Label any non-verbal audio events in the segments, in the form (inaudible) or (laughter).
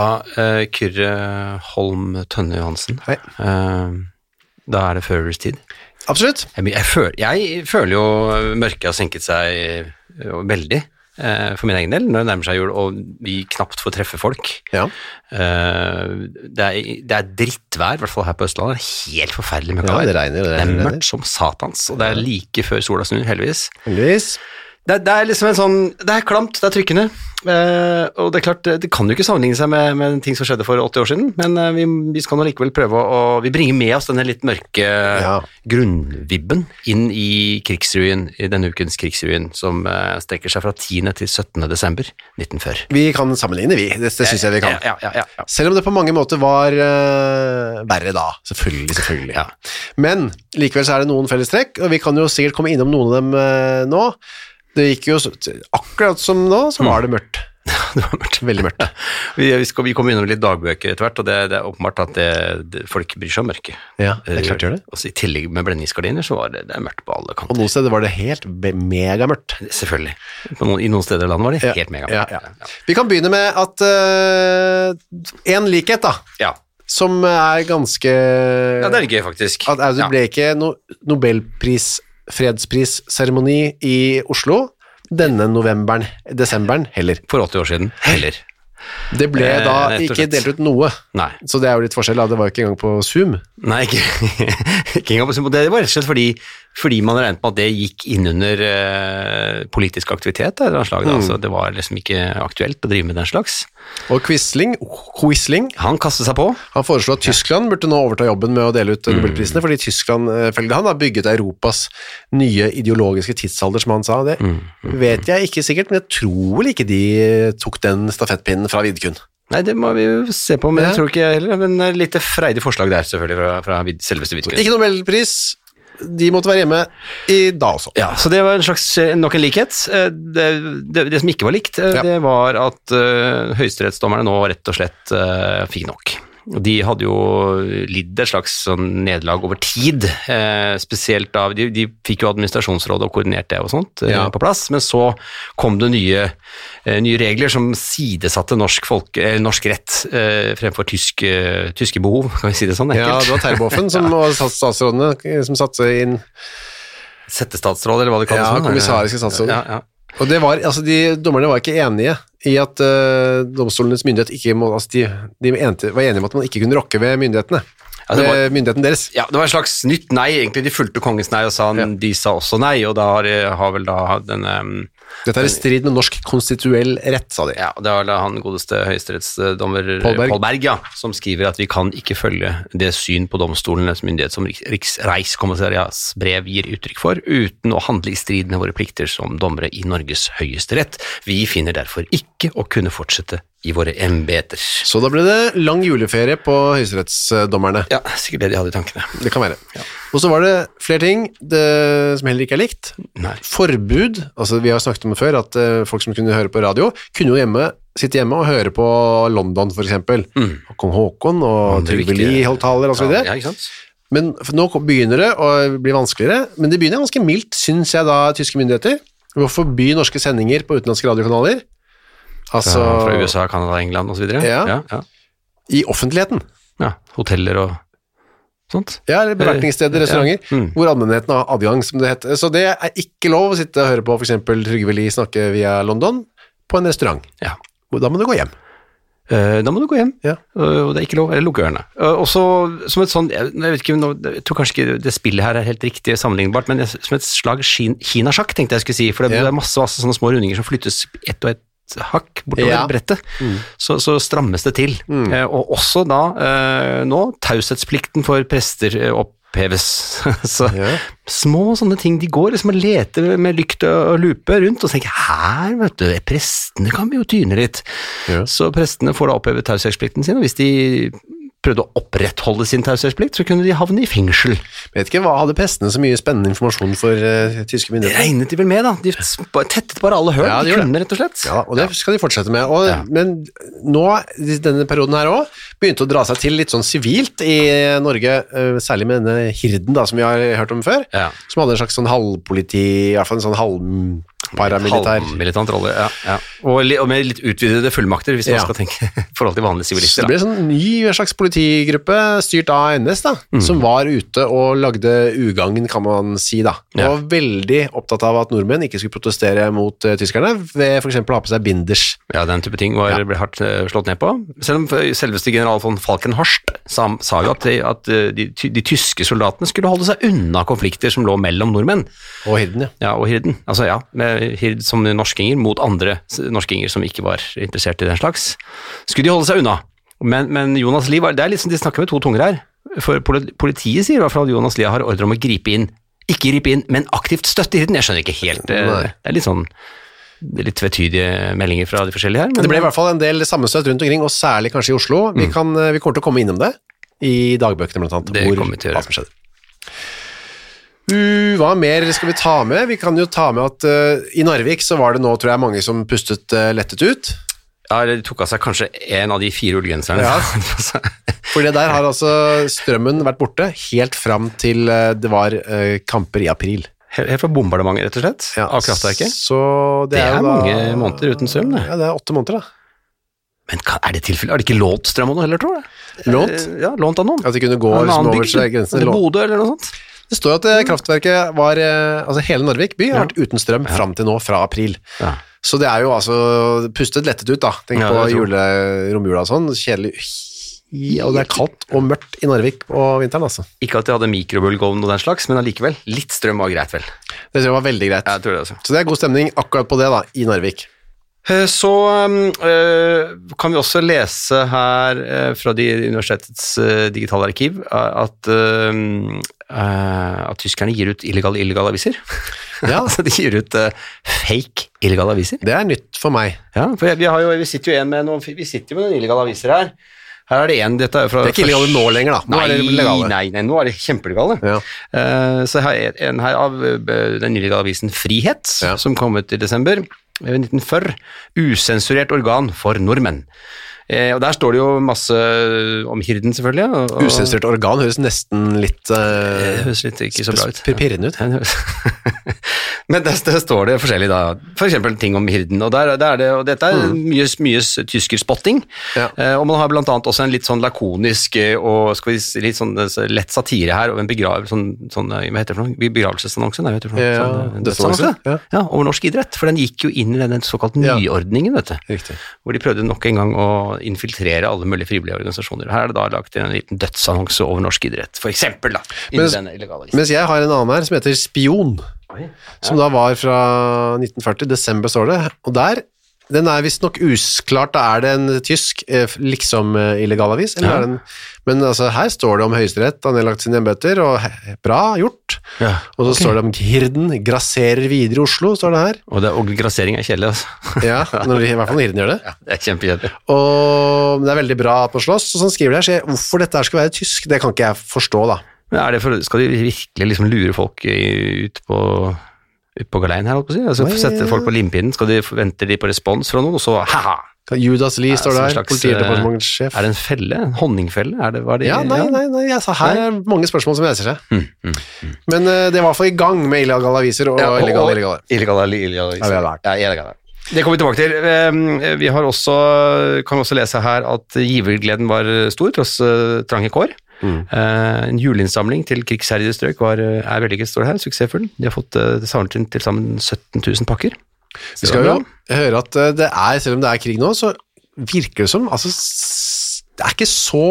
Ja, eh, Kyrre Holm Tønne Johansen. Hei. Uh, da er det førers tid. Absolutt. Jeg, jeg, føler, jeg føler jo mørket har senket seg eh, veldig for min egen del når det nærmer seg jul, og vi knapt får treffe folk. Ja. Det, er, det er drittvær, i hvert fall her på Østlandet. Det er Helt forferdelig mørkt. Ja, det regner, det det er regner, det mørkt som satans, og det er like før sola snur, heldigvis. Heldigvis. Det, det er liksom en sånn Det er klamt, det er trykkende. Eh, og det er klart, det kan jo ikke sammenligne seg med, med ting som skjedde for 80 år siden, men eh, vi, vi skal nå likevel prøve å Vi bringer med oss denne litt mørke Ja. grunnvibben inn i krigsruin, i denne ukens krigsruin, som eh, strekker seg fra 10. til 17. desember 1940. Vi kan sammenligne, vi. Det, det syns jeg vi kan. Ja, ja, ja, ja. Selv om det på mange måter var eh, verre da. Selvfølgelig, selvfølgelig. Ja. Men likevel så er det noen fellestrekk, og vi kan jo sikkert komme innom noen av dem eh, nå. Det gikk jo akkurat som nå, så var det mørkt. (laughs) det var mørkt. Veldig mørkt. Vi, vi, skal, vi kommer innom litt dagbøker etter hvert, og det, det er åpenbart at det, det, folk bryr seg om mørket. Ja, det er klart de gjør det. Også I tillegg med blendingsgardiner så var det, mørkt på alle kanter. Og noen steder var det helt megamørkt. Selvfølgelig. På noen, I noen steder i landet var det Ja, helt megamørkt. ja, ja. Vi kan begynne med at én likhet, da, Ja. som er ganske Ja, det er gøy, faktisk. at, altså, Det ble ikke no Nobelpris, fredsprisseremoni i Oslo denne novemberen, desemberen heller. For 80 år siden. Heller. Det ble Eh, da ikke delt ut noe, Nei. så det er jo litt forskjell. da. Det var jo ikke engang på Zoom. Nei, ikke, (laughs) ikke engang på Zoom. Det var rett og slett fordi, fordi man regnet med at det gikk innunder eh, politisk aktivitet. annet slag, da. Så det var liksom ikke aktuelt å drive med den slags. Og Quisling, Quisling Han kastet seg på. han foreslo at Tyskland burde nå overta jobben med å dele ut Mm. nobelprisene, fordi Tyskland, eh, følge han, har bygget Europas nye ideologiske tidsalder, som han sa. Det Mm, vet jeg ikke sikkert, men jeg tror vel ikke de tok den stafettpinnen fra Vidkun. Nei, det må vi jo se på, men Ja. jeg tror ikke jeg heller. Men eh, litt freidig forslag der, selvfølgelig, fra, fra Vid- selveste Vidkun. Ikke nobelpris, de måtte være hjemme i dag også. Ja, så det var en slags, eh, nok en likhet. Eh, Det, det, det som ikke var likt, Ja. det var at uh, høyesterettsdommerne nå rett og slett uh, fikk nok. Og De hadde jo lidd et slags sånn nederlag over tid, eh, spesielt av de, de fikk jo administrasjonsrådet og koordinert det og sånt eh, Ja. på plass, men så kom det nye, eh, nye regler som sidesatte norsk, folk, eller norsk rett eh, fremfor tysk, eh, tyske behov, kan vi si det sånn Ja, det var Terboven som (laughs) var stats- statsrådene eh, som satte inn Settestatsråd, eller hva det kalles? Ja, kommissariske statsråder. Ja, ja. Og det var, altså de Dommerne var ikke enige i at uh, domstolenes myndighet ikke må altså de, de ente, var enige om at man ikke kunne rokke ved myndighetene. Ja, det var- myndigheten deres. Ja, det var et slags nytt nei, egentlig. De fulgte kongens nei og sa Ja. de sa også nei, og da har, har vel da denne Dette er i strid med norsk konstituell rett, sa de. Ja, det er han godeste høyesterettsdommer Paul Berg. Paul Berg, ja, som skriver at vi kan ikke følge det syn på domstolenes myndighet som Riksreiskommissariats brev gir uttrykk for, uten å handle i strid med våre plikter som dommere i Norges høyeste rett. Vi finner derfor ikke å kunne fortsette i våre embeter. Så da ble det lang juleferie på høyesterettsdommerne. Ja, sikkert det de hadde i tankene. Det kan være. Og så var det flere ting det, som heller ikke er likt. Nei. Forbud, altså vi har snakket om det før, at uh, folk som kunne høre på radio, kunne jo hjemme, sitte hjemme og høre på London for eksempel. Kong Haakon og Trygve Lie holdt taler og så videre. Ja, ikke sant? Men nå begynner det å bli vanskeligere, men det begynner ganske mildt, syns jeg da, tyske myndigheter, å forby norske sendinger på utenlandske radiokanaler. Altså Fra, USA, Canada, England osv. Ja. Ja, ja. i offentligheten. ja. Hoteller og sånt. Ja, eller bevertningssteder, Ja. Mm. hvor allmennheten har adgang, som det heter. Så det er ikke lov å sitte og høre på eksempel Trygve Lie snakke via London på en restaurant. Ja. Da må du gå hjem. Eh, Da må du gå hjem, Ja. og det er ikke lov, eller lukke ørene. Eh, Og så som et sånn, jeg vet ikke, jeg tror kanskje ikke det spillet her er helt riktig sammenlignbart, men som et slag kin- kinasjakk tenkte jeg skulle si, for det, Ja. det er masse, masse sånne små rundinger som flyttes ett og ett hakk bortover Ja. Mm. brettet, så, så strammes det til. Eh, og også da, eh, nå, taushetsplikten for prester eh, oppheves. (laughs) så Ja. små sånne ting, de går liksom og leter med lykt og lupe rundt, og tenker her, vet du, prestene kan vi jo tyne litt. Ja. Så prestene får da opphevet taushetsplikten sin, og hvis de prøvde å opprettholde sin taushetsplikt, så kunne de havne i fengsel. Vet ikke, hva Hadde prestene så mye spennende informasjon for uh, tyske Det regnet de vel med, da. De tettet bare alle høl. Ja, de de kunne, kunne, rett og slett. Ja, og det skal de fortsette med. Og. Men nå, denne perioden her òg, begynte å dra seg til litt sånn sivilt i Norge, uh, særlig med denne Hirden da, som vi har hørt om før, som hadde en slags sånn halvpoliti, i hvert fall en sånn halvparamilitær Halvmilitant rolle, ja. ja. Og, og med litt utvidede fullmakter, hvis man Ja. skal tenke (laughs) i forhold til vanlige sivilister. det ble en sånn ny slags politigruppe styrt av NS, da, som var ute og lagde ugagn, kan man si. da. Ja. var veldig opptatt av at nordmenn ikke skulle protestere mot uh, tyskerne ved f.eks. å ha på seg binders. Ja, den type ting var, ble hardt uh, slått ned på. Selv om eh, selveste general von Falkenhorst sa, sa jo at, de, at de, de tyske soldatene skulle holde seg unna konflikter som lå mellom nordmenn. Og Hirden, ja. Ja, og hirden. Altså ja, med hird som norskinger mot andre norskinger som ikke var interessert i den slags. Skulle de holde seg unna. Men, men Jonas Lie, var- det er litt som de snakker med to tunger her. For politiet sier i hvert fall at Jonas Lie har ordre om å gripe inn. Ikke gripe inn, men aktivt støtte hirden. Jeg skjønner ikke helt. eh, Nei. Det er litt sånn det er litt tvetydige meldinger fra de forskjellige her. Men Det ble i hvert fall en del sammenstøt rundt omkring, og særlig kanskje i Oslo. Vi, kan, eh, vi kommer til å komme innom det i dagbøkene, blant annet. Det Det kommer vi til å gjøre. Uh, hva mer skal vi ta med? Vi kan jo ta med at uh, i Narvik så var det nå, tror jeg, mange som pustet uh, lettet ut. Ja, eller de tok av seg kanskje en av de fire ullgenserne. Ja. (laughs) For det der har altså strømmen vært borte helt fram til eh, det var kamper i april. Helt fra bombardementet, rett og slett, av kraftverket. Så det, Det er jo da, mange måneder uten strøm, det. Ja, det er åtte måneder, da. Men er det tilfellet? Har de ikke lånt strøm av noe heller, tror jeg? Lånt? Ja, lånt av noen. At de kunne gå liksom, over bygd, grensen. eller Lånt. Bodø eller noe sånt. Det står at eh, kraftverket var eh, Altså hele Narvik by har vært uten strøm fram til nå, fra april. Ja. Så det er jo altså pustet lettet ut, da. Tenk Ja, på jule, romjula og sånn. Kjedelig. Ja, og det er kaldt og mørkt i Narvik på vinteren, altså. Ikke at de hadde mikrobølgeovn og den slags, men allikevel. Litt strøm var greit, vel. Det tror jeg var veldig greit. Jeg tror det også. Så det er god stemning akkurat på det, da, i Narvik. Eh, Så um, eh, kan vi også lese her eh, fra universitetets digitale arkiv at, at tyskerne gir ut illegale illegale aviser. Ja. (laughs) altså de gir ut fake illegale aviser. Det er nytt for meg. Ja, for vi, har jo, vi sitter jo med noen, vi sitter med noen illegale aviser her. Her er det en, dette er fra Det er ikke illegale nå lenger, da. Nå Nei, er det legale. nei, nei, nå er det kjempelegale. Ja. Uh, så her er en her av den illegale avisen Frihet, Ja. som kom ut i desember 1940. Usensurert organ for nordmenn. Eh, og Der står det jo masse om hirden, selvfølgelig. Og, og, Usensurert organ høres nesten litt Det uh, høres litt ikke så bra ut. pirrende ut. (laughs) Men der, der står det forskjellig, da. For eksempel ting om hirden. Og, der, der er det, og dette er mye, mye tyskerspotting. Mm. Ja. Eh, og man har annet også en litt sånn lakonisk eh, og skal vi si, litt sånn eh, lett satire her, og en begrav, sånn, sånn, eh, hva heter det for noe? Begravelsesannonse? Nei, heter det for noe? Ja, sånn, eh, dødsannonse, ja. Ja, over norsk idrett. For den gikk jo inn i den såkalt nyordningen, vet du. Riktig. Hvor de prøvde nok en gang å infiltrere alle mulige frivillige organisasjoner. Her er det da lagt inn en liten dødsannonse over norsk idrett, for eksempel, da. Inni Men- denne illegale listen. Mens jeg har en annen her som heter Spion. som da var fra 1940, desember står det, og der, den er visstnok usklart, da er det en tysk eh, liksom eh, avis, eller Ja. en, men altså her står det om høyesterett, han har lagt sine hjembøter, og he- bra gjort, Ja, og så okay. står det om Hirden, grasserer videre i Oslo, står det her, Og, det, og grassering er kjedelig, altså. (laughs) ja, når, i hvert fall når Hirden gjør det, Ja, det er kjempekjedelig. og det er veldig bra at man slåss, og sånn skriver de her, så hvorfor dette her skal være tysk, det kan ikke jeg forstå da. Men er det for, skal de virkelig liksom lure folk ut på, på galeien her, holdt på å si? Altså, Nei, sette folk på limpinnen, skal de, venter de på respons fra noen, og så haha! Judas Lie står der, politidepartementets slags, politidepartementssjef. Er det en felle? En honningfelle? Er det, det? Ja, nei, nei, nei, altså, her er mange spørsmål som reiser seg. Men uh, det var i hvert fall i gang med illegale aviser og Ja, og- illegale illegale. Illegale, illegale, Ja, illegale. Ja, illegale. Det kommer vi tilbake til. Eh, Vi har også, kan også lese her at givergleden var stor, tross eh, trange kår. Mm. Eh, En juleinnsamling til krigsherjede strøk var, eh, er vellykket, står det her, suksessfull. De har fått eh, samlet inn til sammen 17 000 pakker. Vi skal jo høre at eh, det er, selv om det er krig nå, så virker det som altså, det er ikke så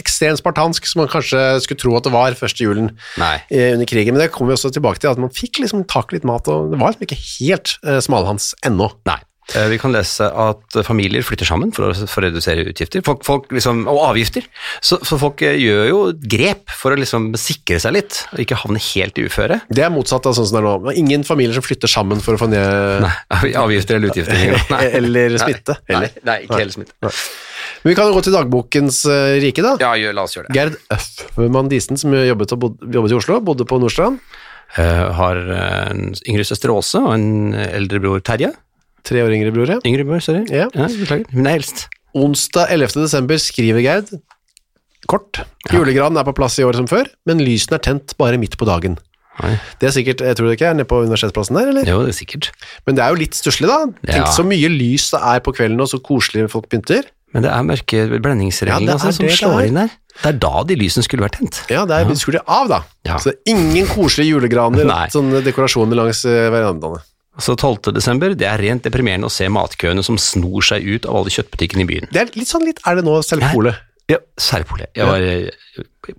ekstremt spartansk som man kanskje skulle tro at det var første julen Nei. under krigen, men det kommer vi også tilbake til, at man fikk liksom tak i litt mat, og det var liksom ikke helt eh, smalhans ennå. Nei. Eh, Vi kan lese at familier flytter sammen for å, for å redusere utgifter folk, folk liksom, og avgifter. Så, så folk eh, gjør jo grep for å liksom sikre seg litt, og ikke havne helt i uføre. Det er motsatt av sånn som det er nå. Ingen familier som flytter sammen for å få ned Nei, avgifter eller utgifter. Nei. (laughs) Eller smitte. Nei, Eller? nei, ikke heller smitte. Men vi kan jo gå til dagbokens eh, rike, da. Ja, gjør, la oss gjøre det. Gerd Øffmann Disen, som jobbet, bod, jobbet i Oslo, bodde på Nordstrand. Uh, har en yngre søster Åse og en eldre bror Terje. Tre år yngre bror, ja. Yngre bror, sorry. Ja. beklager. Hun er eldst. Onsdag 11. desember skriver Gerd kort. Julegranen er på plass i år som før, men lysene er tent bare midt på dagen. Nei. Det er sikkert, jeg tror det ikke er nede på universitetsplassen der, eller? Jo, det er sikkert. Men det er jo litt stusslig, da. Tenk så mye lys det er på kvelden, og så koselig folk pynter. Men det er mørke blendingsreglene Ja, er altså, som slår inn der. Det er da de lysene skulle vært tent. Ja, det er skrur de av, da. Ja. Så det er ingen koselige julegraner (laughs) og sånne dekorasjoner langs eh, verandaene. Så 12. desember, det er rent deprimerende å se matkøene som snor seg ut av alle kjøttbutikkene i byen. Det er litt sånn litt, er det nå selv pole? Ja, særpolet. Jeg var ja.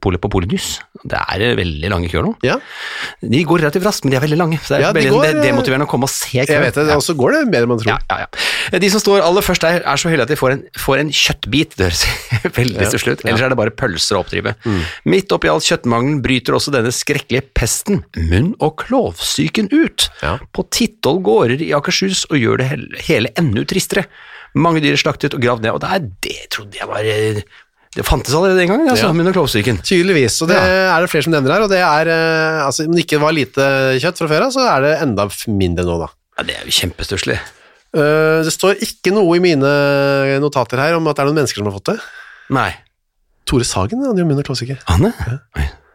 polet på Polenyss. Det er eh, veldig lange køer nå. Ja, De går relativt raskt, men de er veldig lange. Så det er Ja, de veldig går, eh, demotiverende å komme og se køen. jeg vet det, Ja. og så går det mer enn man tror. Ja, ja, ja. De som står aller først der, er så heldige at de får en, får en kjøttbit. Det høres (laughs) veldig stusslig ut. ja. Ellers er det bare pølser å oppdrive. Midt oppi all kjøttmangelen bryter også denne skrekkelige pesten, munn- og klovsyken, ut. Ja. På titolv gårder i Akershus og gjør det hele, enda tristere. Mange dyr er slaktet og gravd ned, og det er det trodde jeg var eh, Det fantes allerede den gangen, altså, Ja. under klovsyken. Tydeligvis, og det er det flere som nevner her, og det er, eh, altså, om det ikke var lite kjøtt fra før av, så er det enda mindre nå, da. Ja, det er jo kjempestusslig. Uh, det står ikke noe i mine notater her om at det er noen mennesker som har fått det. Nei. Tore Sagen, han gjør munn- og klovsyke.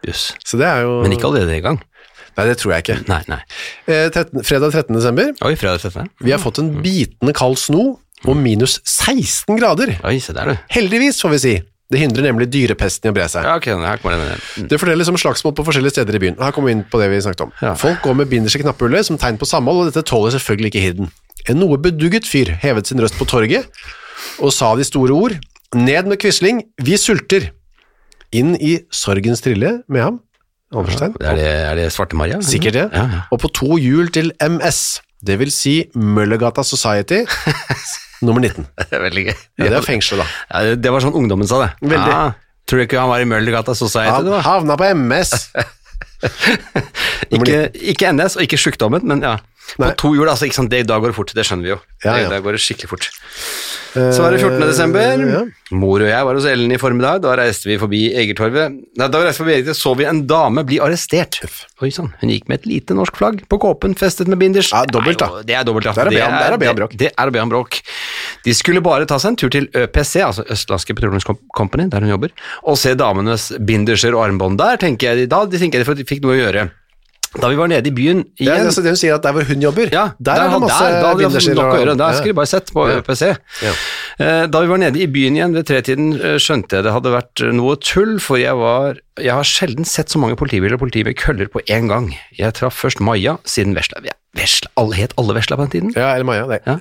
Jøss. Så det er jo... Men ikke allerede i gang. Nei, det tror jeg ikke. Nei, nei. Eh, 13, fredag 13. desember, Oi, fredag 13. vi har fått en bitende kald sno og minus 16 grader. Oi, se der, du. Heldigvis, får vi si. Det hindrer nemlig dyrepesten i å bre seg. Ja, ok, her kommer det mm. Det fortelles om slagsmål på forskjellige steder i byen. Her kommer vi inn på det vi snakket om. Ja. Folk går med binders i knappehullet som tegn på samhold, og dette tåler selvfølgelig ikke Hirden. En noe bedugget fyr hevet sin røst på torget og sa de store ord. Ned med Quisling, vi sulter. Inn i sorgens trille med ham. Ja, Er det, er det Svarte Maria? Sikkert det. Ja, ja. Og på to hjul til MS, det vil si Møllergata Society, (laughs) nummer 19. (laughs) Det er veldig gøy. Ja, det er fengsel, da. Ja, det- det var sånn ungdommen sa det. Veldig. Ja, tror du ikke han var i Møllergata Society? Han havna på MS. (laughs) Ikke, ikke NS, og ikke sjukdommen, men ja. På to hjul, altså, ikke sant? Det, da går det fort, det skjønner vi jo. Ja, Det, ja. da går det skikkelig fort. Så var det 14. desember. ja. Mor og jeg var hos Ellen i formiddag. Da reiste vi forbi Egertorvet. Nei, da vi reiste forbi Egertorvet, så vi en dame bli arrestert. Oi sann, hun gikk med et lite norsk flagg på kåpen festet med binders. Ja, dobbelt, da. Det er dobbelt, ja. Det er å be om- det å be om bråk. Det, er å bråk. De skulle bare ta seg en tur til ØPC, altså Østlandske Petroleum Company, der hun jobber, og se damenes binderser og armbånd. Der tenker jeg, da de tenker jeg de fikk noe å gjøre. Da vi var nede i byen Ja, Det altså det hun sier at der hvor hun jobber, ja, der, er det masse der, da binderser nok å gjøre. Der skulle de bare sett på Ja. PC. Ja. Eh, Da vi var nede i byen igjen ved tretiden, eh, skjønte jeg det hadde vært noe tull, for jeg var Jeg har sjelden sett så mange politibiler og politi med køller på én gang. Jeg traff først Maja, siden Vesla ja, Vesla, alle het alle Vesla på den tiden? Ja, eller Maja, det. Ja.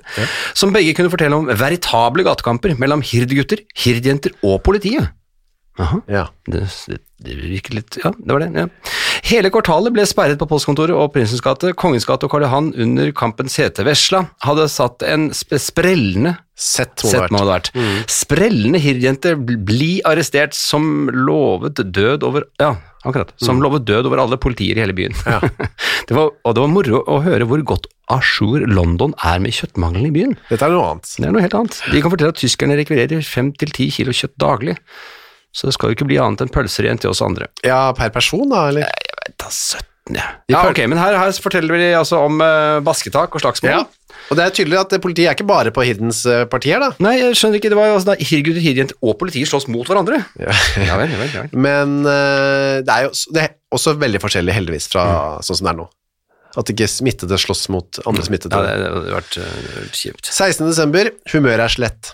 Som begge kunne fortelle om veritable gatekamper mellom hirdgutter, hirdjenter og politiet. Aha. Ja. Det, det, det virker litt Ja, det var det. ja. Hele kvartalet ble sperret på postkontoret og Prinsens gate, Kongens gate og Karl Johan under kampens hete. Vesla hadde satt en sp sprellende Sett må Sett det ha vært. Sprellende hirdjente bl- bli arrestert som lovet død over Ja, akkurat. Som lovet død over alle politier i hele byen. Ja. (laughs) det var, og det var moro å høre hvor godt à jour London er med kjøttmangelen i byen. Dette er noe annet. Det er noe helt annet. De kan fortelle at tyskerne rekvirerer fem til ti kilo kjøtt daglig. Så det skal jo ikke bli annet enn pølser igjen til oss andre. Ja, per person da, eller? Da, 17, ja. Ja, ok, men her, her forteller vi altså om eh, basketak og slagsmål. Ja. Og det er tydelig at politiet er ikke bare på Hiddens eh, parti her da. Nei, jeg skjønner ikke, det var jo altså da hirgutter, hirjenter og politiet slåss mot hverandre. Ja. Ja vel, ja vel, ja vel. (laughs) Men eh, det er jo det er også veldig forskjellig heldigvis fra sånn som det er nå. At ikke smittede slåss mot andre smittede. Ja, det, det hadde vært uh, kjipt. 16. desember, humøret er slett.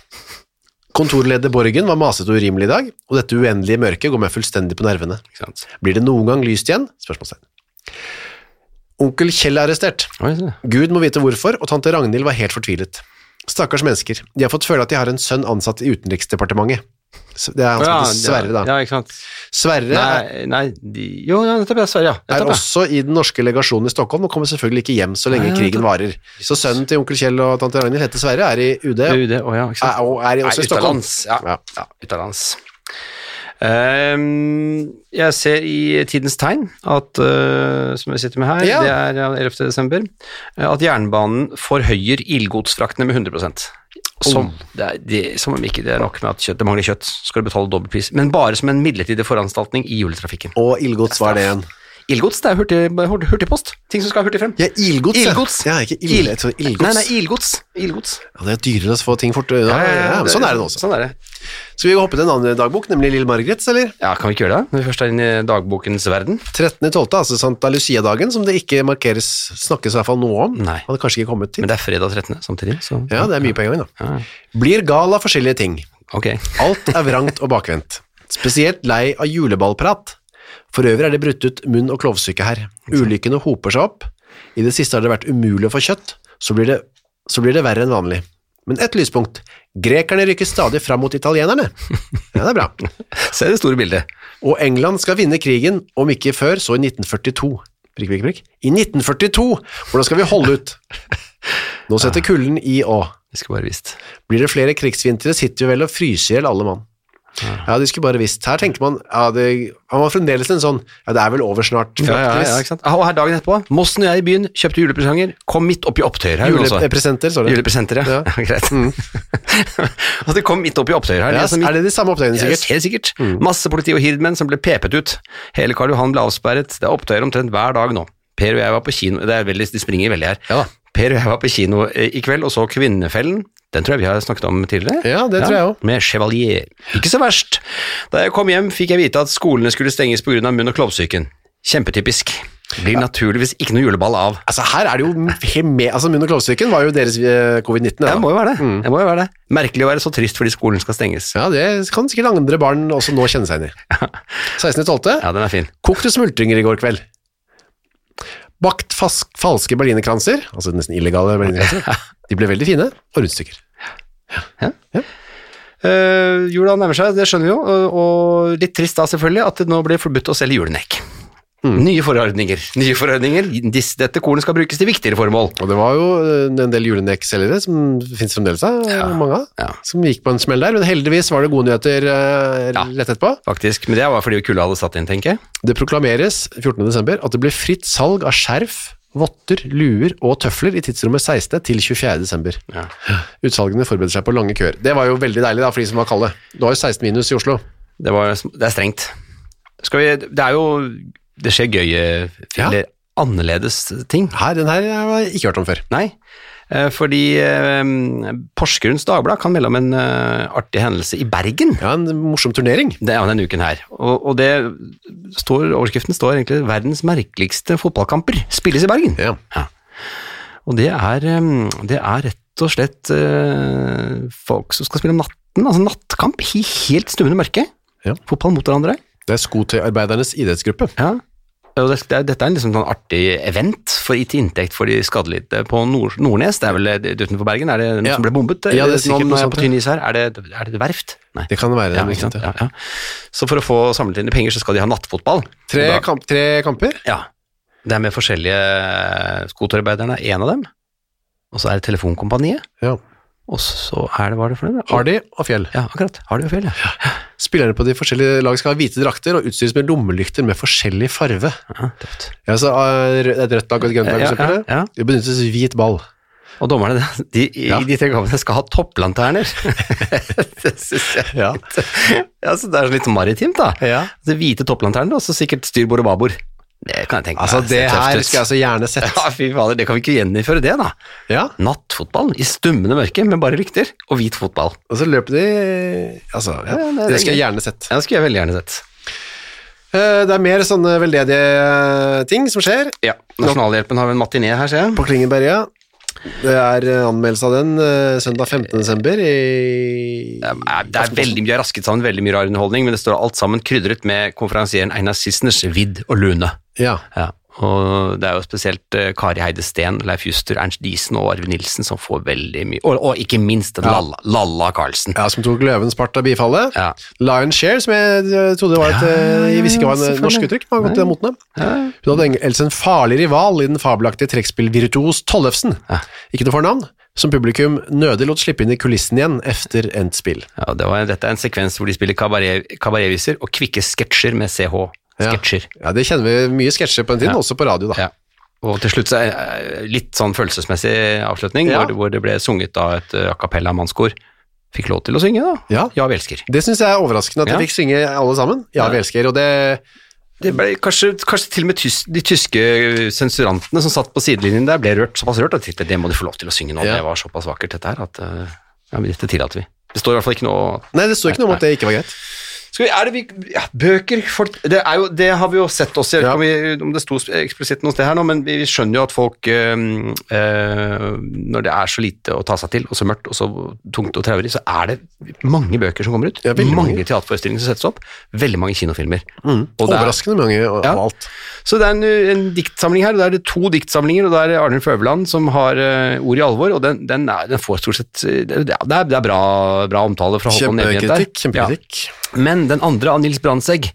Kontorleder Borgen var masete og urimelig i dag, og dette uendelige mørket går meg fullstendig på nervene. Ikke sant? Blir det noen gang lyst igjen? Spørsmålstegn. Onkel Kjell er arrestert. Oi. Gud må vite hvorfor, og tante Ragnhild var helt fortvilet. Stakkars mennesker, de har fått føle at de har en sønn ansatt i Utenriksdepartementet. Det er han som heter Sverre, da. Ja, ikke sant. Sverre er, Nei, nei de, Jo, nettopp. Ja, Sverre, ja. er også i den norske legasjonen i Stockholm og kommer selvfølgelig ikke hjem så lenge Nei, krigen varer. Så sønnen til onkel Kjell og tante Ragnhild heter Sverre, er i UD, jo det, ja, er, og er også Nei, i Stockholm. utenlands, Ja, utenlands. Ehm, jeg ser i Tidens Tegn, at, uh, som vi sitter med her, Ja. det er ja, 11. desember, eh, at jernbanen forhøyer ildgodsfraktene med 100 som, det er, det, som om ikke det er nok med at kjøtt, det mangler kjøtt, skal du betale dobbeltpris. men bare som en midlertidig foranstaltning i juletrafikken. Og ildgods, hva er det igjen? Ildgods, det er hurtig, hurtig, hurtigpost, ting som skal hurtig frem. Ja, ildgods, ja. Ildgods. Ja, ikke ild, jeg ildgods. Nei, nei, ildgods. ildgods. Ja, det er dyrere å få ting fort. Ja, ja, ja, men sånn er det også. Sånn er det. Skal vi hoppe til en annen dagbok, nemlig Lille Margrets, eller? Ja, kan vi ikke gjøre det? Når vi først er inne i dagbokens verden. 13.12., altså Santa Lucia-dagen, som det ikke markeres, snakkes i hvert fall noe om. Nei. Hadde kanskje ikke kommet til. Men det er fredag 13. samtidig, så Ja, det er mye på en gang, da. Ja, Blir gal av forskjellige ting. ok. Alt er vrangt og bakvendt. Spesielt lei av juleballprat. For øvrig er det brutt ut munn- og klovsyke her. Ulykkene hoper seg opp. I det siste har det vært umulig å få kjøtt, så blir det, så blir det verre enn vanlig. Men ett lyspunkt. Grekerne rykker stadig fram mot italienerne. (laughs) Ja, det er bra. Se det store bildet. Og England skal vinne krigen, om ikke før, så i 1942. Prikk, prikk, prikk. I 1942! Hvordan skal vi holde ut? Nå setter kulden i å. Det skulle bare visst. Blir det flere krigsvintre, sitter vi vel og fryser i hjel alle mann. Ja, de skulle bare visst. Her tenker man ja, det, Han var fremdeles en sånn Ja, det er vel over snart, Ja, ja, ja, ikke sant? Og her dagen etterpå, Mossen og jeg i byen kjøpte julepresanger, kom midt opp i opptøyer her. Julepresenter, det. Julepresenter, ja. Ja. (laughs) Greit. (laughs) og det kom midt opp i opptøyer her. Det er det de samme opptøyene, sikkert? Mm. Helt sikkert. Masse politi og hirdmenn som ble pepet ut. Hele Karl Johan ble avsperret. Det er opptøyer omtrent hver dag nå. Per og jeg var på kino Det er veldig, de springer veldig her. Ja. Per og jeg var på kino eh, i kveld og så Kvinnefellen. Den tror jeg vi har snakket om tidligere. Ja, det tror jeg også. Med Chevalier. Ikke så verst. Da jeg kom hjem, fikk jeg vite at skolene skulle stenges pga. munn- og klovsyken. Kjempetypisk. Blir naturligvis ikke noe juleball av. Altså, her er det jo med Altså, munn- og klovsyken var jo deres eh, covid-19. Ja, Ja, det må jo være det. det må jo være det. Merkelig å være så trist fordi skolen skal stenges. ja, det kan sikkert andre barn også nå kjenne seg inn i. 16.12. Ja, den er fin. Kokte smultringer i går kveld. Bakt fas falske berlinerkranser, altså nesten illegale berlinerkranser. De ble veldig fine, og rundstykker. Uh, jula nærmer seg, det skjønner vi jo, og, og litt trist da selvfølgelig at det nå blir forbudt å selge julenekk. Nye forordninger. Nye forordninger. Dette kornet skal brukes til viktigere formål. Og det var jo eh, en del julenekkselgere, som finnes fremdeles av, mange av, Ja. som gikk på en smell der. Men heldigvis var det gode nyheter uh, Ja. lett etterpå. Faktisk, men det var fordi kulda hadde satt inn, tenker jeg. Det proklameres 14. desember at det blir fritt salg av skjerf, votter, luer og tøfler i tidsrommet 16. til 24. desember. Ja. Utsalgene forbereder seg på lange køer. Det var jo veldig deilig da, for de som var kalde. Det var jo 16 minus i Oslo. Det, var, det er strengt. Skal vi, det er jo Det skjer gøye, eller annerledes ting. Her, den her har jeg ikke hørt om før. Nei, eh, fordi eh, Porsgrunns Dagblad kan melde om en eh, artig hendelse i Bergen. Ja, en morsom turnering. Det er denne uken her. Og, og det står, overskriften står egentlig 'Verdens merkeligste fotballkamper spilles i Bergen'. Ja. Og det er, det er rett og slett folk som skal spille om natten, altså nattkamp i helt stummende mørke. Ja. Fotball mot hverandre. Det er skotøyarbeidernes idrettsgruppe. Ja. Og det, det, er- dette er en liksom sånn artig event for, til inntekt for de skadelidte på Nord, Nordnes. Det er vel det utenfor Bergen? Er det noen Ja. som ble bombet? Ja, det er sikkert Noen noe er sånt, på tynn is her. Er det, er det et verft? Nei. Det kan være Ja, det. ikke sant? Ja, ja. Så for å få samlet inn penger, så skal de ha nattfotball. Tre, da- kamp, tre kamper. Ja. Det er med forskjellige skoterarbeiderne, en av dem. Og så er det Telefonkompaniet. Ja. Og så er det, hva er det for noe? Hardy og Fjell. Ja, akkurat. Hardy og Fjell, ja. Spillerne på de forskjellige lag skal ha hvite drakter og utstyres med lommelykter med forskjellig farve. ja tøft. Ja, så er det et rødt lag og et grønt lag, Ja, for eksempel. ja. Det benyttes hvit ball. Og dommerne de, i de tre kampene skal ha topplanterner. (laughs) det synes jeg Ja. ja, så Det er litt maritimt, da. Ja. Det hvite topplanterner, og så sikkert styrbord og babord. Det kan jeg tenke meg. Altså, det her skulle jeg så gjerne sett. (laughs) Ja, fy fader, det kan vi ikke gjeninnføre det, da. Ja, Nattfotball i stummende mørke med bare lykter, og hvit fotball. og så løper de Altså, ja. Ja, det det skulle jeg gjerne sett. Ja, det skulle jeg veldig gjerne sett. Eh, Det er mer sånne veldedige ting som skjer. Ja, Nasjonalhjelpen har en matiné her, ser jeg. På Klingenberg, ja. Det er eh, anmeldelse av den eh, søndag 15. desember i Det er, det er veldig mye rasket sammen, veldig mye rar underholdning, men det står alt sammen krydret med konferansieren Einar Sissners vidd og lune. Ja. Ja. Og det er jo spesielt eh, Kari Heide Steen, Leif Juster, Ernst Diesen og Arve Nilsen som får veldig mye Og, og ikke minst den Lalla, Lalla Karlsen. Ja, som tok løvens part av bifallet. Ja. Lion Share, som jeg eh, trodde var et Ja, ja, eh, Jeg visste ikke var et norsk uttrykk, har gått mot dem. Ja. Hun hadde ellers en farlig rival i den fabelaktige trekkspillvirtuos Tollefsen. Ja. Ikke noe fornavn, som publikum nødig lot slippe inn i kulissen igjen efter endt spill. Ja, det var, dette er en sekvens hvor de spiller kabaret- kabaretviser og kvikke sketsjer med CH. Ja. Sketsjer. Ja, det kjenner vi mye sketsjer på den tiden, Ja. også på radio, da. Ja. Og til slutt så litt sånn følelsesmessig avslutning, Ja. hvor, det, hvor det ble sunget av et eh, a cappella mannskor. Fikk lov til å synge, da. Ja. Ja, vi elsker. Det syns jeg er overraskende at Ja. vi fikk synge alle sammen. Ja, vi elsker, og det Det ble kanskje, kanskje til og med tys, de tyske sensurantene som satt på sidelinjen der, ble rørt, såpass rørt at de tenkte det må de få lov til å synge nå. Ja. Det var såpass vakkert, dette her, at eh, ja, dette tillater vi. Det står i hvert fall ikke noe Nei, det står ikke noe om at det ikke var greit. Vi, er det vi, ja, bøker folk, det, jo, det har vi jo sett også, jeg vet Ja. ikke om, vi, om det sto eksplisitt noe sted her nå, men vi skjønner jo at folk, eh, eh, når det er så lite å ta seg til, og så mørkt, og så tungt og traurig, så er det mange bøker som kommer ut. Ja, mange mange. teaterforestillinger som settes opp, veldig mange kinofilmer. Og det er- Overraskende mange av alt. Så det er en, en diktsamling her, og da er det to diktsamlinger, og da er det Arnulf Øverland som har uh, ord i alvor, og den, den, er, den får stort sett Det, Det er, det er bra, bra omtale fra Håkon Evjen der. Kjempekritikk. Ja. Men den andre av Nils Brandtzæg,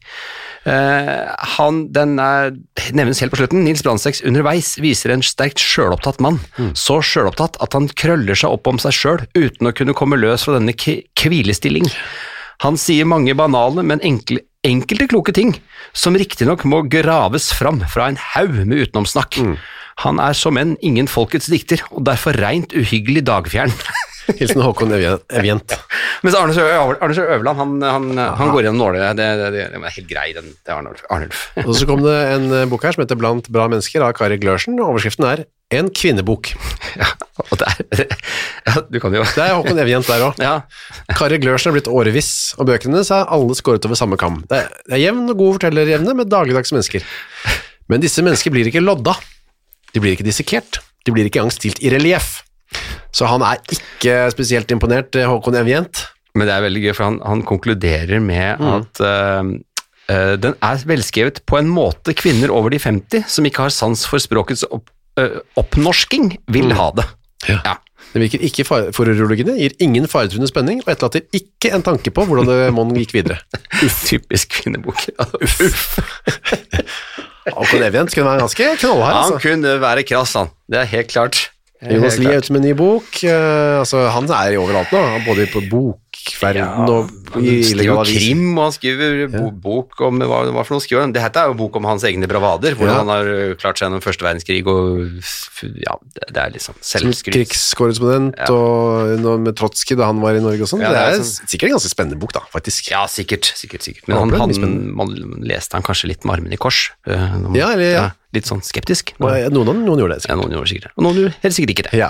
Uh, han, den er, nevnes helt på slutten. Nils Brandtzægs underveis viser en sterkt sjølopptatt mann. Så sjølopptatt at han krøller seg opp om seg sjøl uten å kunne komme løs fra denne hvilestilling. Han sier mange banale, men enkle, enkelte kloke ting, som riktignok må graves fram fra en haug med utenomsnakk. Han er som en ingen folkets dikter, og derfor reint uhyggelig dagfjern. Hilsen Håkon Evjent. Mens Arne Sø Øverland, han, han, han går gjennom nåløyet. Det, det, det, det er helt grei, den til Arnulf. Og så kom det en eh, bok her som heter Blant bra mennesker av Kari Glørsen. Overskriften er En kvinnebok. (laughs) ja, og det er (laughs) Ja, du kan jo Det er Håkon Evjent der òg. (laughs) Ja. Kari Glørsen er blitt åreviss, og bøkene hennes er alle skåret over samme kam. Det er, det er jevn og god fortellerevne med dagligdags mennesker. Men disse mennesker blir ikke lodda. De blir ikke dissekert. De blir ikke engang stilt i relieff. Så han er ikke spesielt imponert, eh, Håkon Evjent. Men det er veldig gøy, for han, han konkluderer med at uh, uh, den er velskrevet på en måte kvinner over de 50 som ikke har sans for språkets opp, uh, oppnorsking, vil ha det. Ja. Ja. Det virker ikke for foruroligende, gir ingen faretruende spenning, og etterlater ikke en tanke på hvordan det mon gikk videre. (laughs) Typisk kvinnebok. (laughs) Uff. Håkon Evjen kunne være ganske knallhard, Han altså. kunne være krass, han. Det er helt klart. Jonas Lie er ute med en ny bok. Uh, altså, han er overalt nå, både på bokverden og Han og illegal krim, og han skriver ja. bok om hva, hva for noe skriver han? Dette er jo bok om hans egne bravader, hvordan Ja. han har klart seg gjennom første verdenskrig, og ja, det, det er liksom selvskryt. krigskorrespondent Ja. og med Trotskij da han var i Norge og sånn. Ja, det det er er sånn- sikkert en ganske spennende bok, da, faktisk. Ja, sikkert, sikkert, sikkert. Men han, han, man leste han kanskje litt med armene i kors. ø, man- Ja, eller- ja. Litt sånn skeptisk. Noen, Noen, noen gjorde det. Ja, noen gjorde sikkert det, og noen gjorde helt sikkert ikke det. Ja.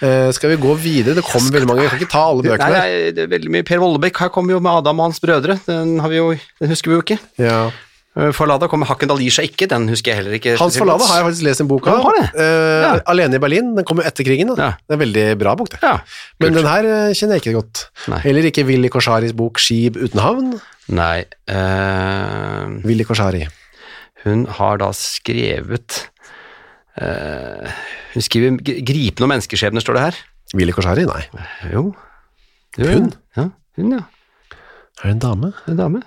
Eh, skal vi gå videre? Det kommer veldig mange. Vi kan ikke ta alle bøkene. nei, det er veldig mye. Per Vollebekk her kommer jo med Adam og hans brødre, den, har vi jo, den husker vi jo ikke. Ja. Ø, Falada kommer Hakken Dalir seg ikke, den husker jeg heller ikke. Hans Forlada har jeg faktisk lest en bok av. Ja, det? Eh, Ja. Alene i Berlin. Den kom jo etter krigen. Da. Det er en veldig bra bok, det. Ja, Men den her eh, kjenner jeg ikke godt. Nei. Heller ikke Willy Korsaris bok 'Skib uten havn'. Nei eh, Willy Korsari. Hun har da skrevet eh, Hun skriver 'Gripende og menneskeskjebner', står det her. Willy Koshari? Nei. Jo. Jo, Hun? Ja, hun, ja. Er det en dame? En dame.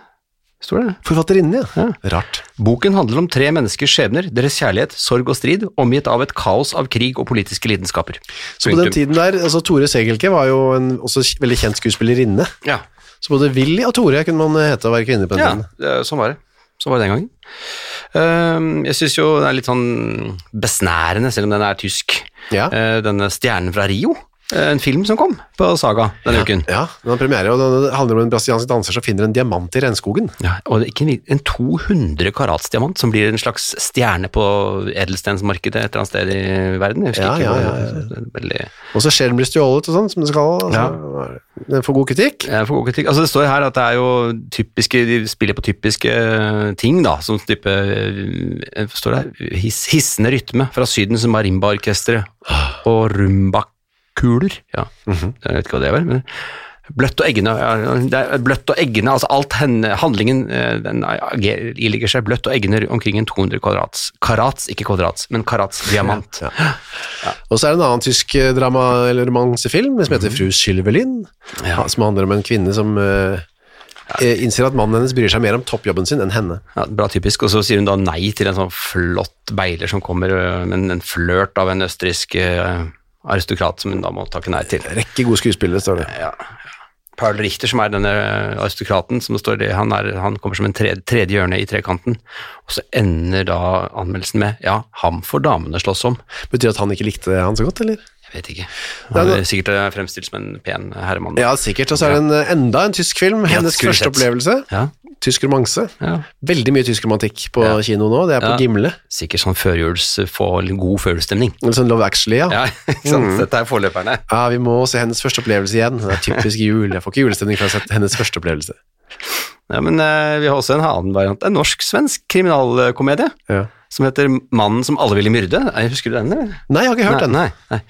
Står det. Forfatterinne, ja. Ja. Rart. Boken handler om tre menneskers skjebner, deres kjærlighet, sorg og strid, omgitt av et kaos av krig og politiske lidenskaper. Så på den tiden der, altså Tore Segelke var jo en også veldig kjent skuespillerinne. Ja, Så både Willy og Tore kunne man hete å være kvinne på den ja tiden. Ja, sånn var det. Sånn var det den gangen. Eh, jeg syns jo det er litt sånn besnærende, selv om den er tysk, Ja. eh, denne Stjernen fra Rio. Eh, En film som kom på Saga denne uken. Ja, den har premiere, og det handler om en brasiliansk danser som finner en diamant i regnskogen. Ja, og ikke en, en 200 karats diamant som blir en slags stjerne på edelstensmarkedet et eller annet sted i verden. Jeg Ja, ja, ja, ja. Veldig, Og så skjer den blir stjålet og sånn, som det skal. Altså, Den får god kritikk. Ja, får god kritikk. Altså, det står her at det er jo typiske, de spiller på typiske eh, ting, da, som type eh, Står det her? Hiss, hissende rytme fra Sydens marimbaorkestre og rumbakuler. Ja, Mhm. jeg vet ikke hva det var. Men Bløtt og eggende, ja, bløtt og eggende, altså alt henne, handlingen eh, den ilegger seg bløtt og eggende omkring en 200 kvadrats, karats, ikke kvadrats, men karats diamant. Ja. Og så er det en annen tysk eh, drama- eller romansefilm som heter Fru Sylvelin, Mhm. Ja. som handler om en kvinne som eh, innser at mannen hennes bryr seg mer om toppjobben sin enn henne. Ja, bra typisk, og så sier hun da nei til en sånn flott beiler som kommer men en- flørt av en østerriksk aristokrat som hun da må takke nei til. Rekke gode skuespillere, står det. Ja. Paul Richter, som er denne aristokraten, som står det, han, er, han kommer som en tredje, tredje hjørne i trekanten, og så ender da anmeldelsen med ja, ham får damene slåss om. Betyr det at han ikke likte han så godt, eller? Vet ikke. Han er sikkert øh, fremstilt som en pen herremann. Ja, sikkert. Og så er det en, eh, enda en tysk film, Ja, hennes skulle første opplevelse. Ja, Tysk romanse. ja. Veldig mye tysk romantikk på Ja. kino nå, det er på Ja. Gimle. Sikkert sånn førjuls, god førjulsstemning. Sånn Love Actually, ja. Ja, (laughs) ikke sant? Dette er forløperne. Ja, vi må se hennes første opplevelse igjen. Det er typisk jul. Jeg får ikke julestemning fra å sett hennes første opplevelse. Ja, men eh, vi har også en annen variant. En norsk-svensk kriminalkomedie Ja. Som heter Mannen som alle ville myrde. Husker du den? eller? Nei, jeg har ikke hørt den. Nei, nei, nei.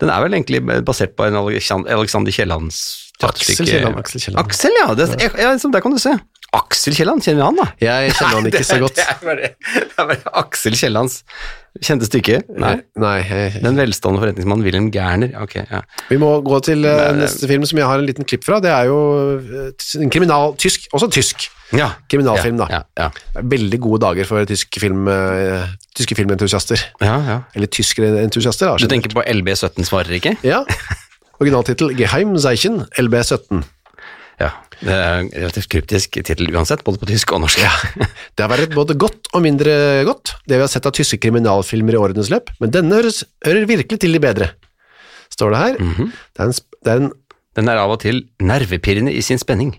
Den er vel egentlig basert på en Alexander Kiellands Aksel. Kielland, Aksel Kielland. Aksel, ja. Det, ja, ja, liksom, der kan du se. Aksel Kielland, kjenner vi han da? Jeg kjenner han (laughs) ikke så godt. Det er bare, det er bare Aksel Kiellands kjente stykket? Nei. Nei, Den velstående forretningsmannen Wilhelm Gerner. Ok, ja. Vi må gå til eh, neste film som jeg har en liten klipp fra. Det er jo eh, en kriminal, tysk, også tysk, ja. kriminalfilm da. Ja, ja, Veldig gode dager for tysk film, uh, tyske filmentusiaster. ja, ja. Eller tyskerentusiaster, da. Du tenker på LB17 svarer ikke? Ja. Originaltittel Geheimzeichen LB17. Det er en relativt kryptisk tittel uansett, både på tysk og norsk. Ja. Det har vært både godt og mindre godt, det vi har sett av tyske kriminalfilmer i årenes løp, men denne høres, hører virkelig til de bedre. Står det her. Mhm. det, er en, det er en Den er av og til nervepirrende i sin spenning,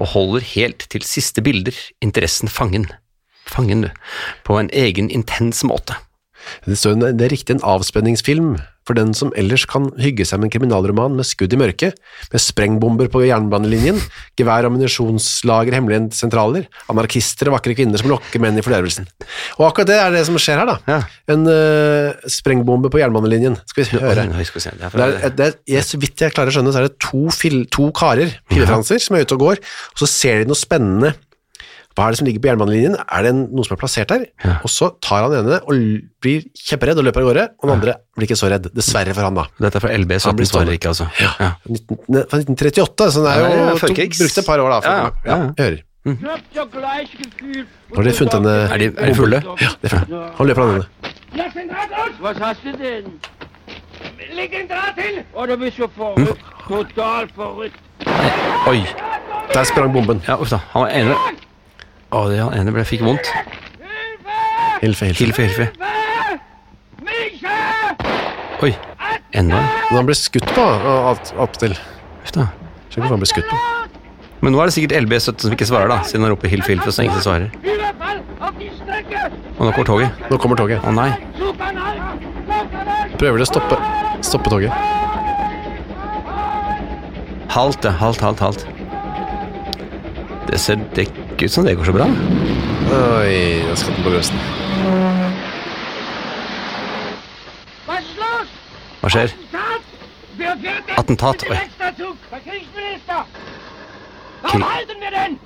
og holder helt til siste bilder interessen fangen. Fangen, du. På en egen intens måte. Det, står, en- det er riktig en avspenningsfilm for den som ellers kan hygge seg med en kriminalroman med skudd i mørket, med sprengbomber på jernbanelinjen, gevær og ammunisjonslager, hemmelige sentraler, anarkister og vakre kvinner som lokker menn i fordervelsen. Og akkurat det er det som skjer her, da. Ja. En uh, sprengbombe på jernbanelinjen. Skal vi høre. Oi, skal vi se. Det er Det er, det er, jeg, så vidt jeg klarer å skjønne, så er det to, fil, to karer, pillefranser, som er ute og går, og så ser de noe spennende. Hva er det som ligger på jernbanelinjen? Er det en, noe som er plassert der? Ja. Og så tar han ene og blir kjemperedd og løper av gårde, og den andre blir ikke så redd. Dessverre for han, da. dette er fra LB, LB17 blir svarer ikke, altså. Ja. 19, fra 1938, så den er jo ja, tok, brukt brukte et par år da. For, Ja, ja, ja, ja. hører. Mm. Nå har de funnet denne Er de, er de fulle? Ja, det er fulle. Han løper av denne. Lass den Draht los! Was du denn? Leg den Draht hin! Oh, du bist so verrückt. Total verrückt. Oi. Der sprang bomben. Ja, uff da. Han var ene Å, det- han ene ble, fikk vondt. Hilfe! Hilfe, hilfe. Hilfe! Oi. Enda en. Men han ble skutt på attpåtil. Huff da. Skjønner ikke hva han ble skutt på. Men nå er det sikkert LB17 som ikke svarer, da, siden han roper hilfe, hilfe, så ingen svarer. Og nå kommer toget. Nå kommer toget. Å nei. Prøver de å stoppe, stoppe toget. Halt, ja. Halt, halt, halt. Det ser det ikke ut som det går så bra. Oi, da skal den på grøsten. Hva skjer? Attentat! Oi.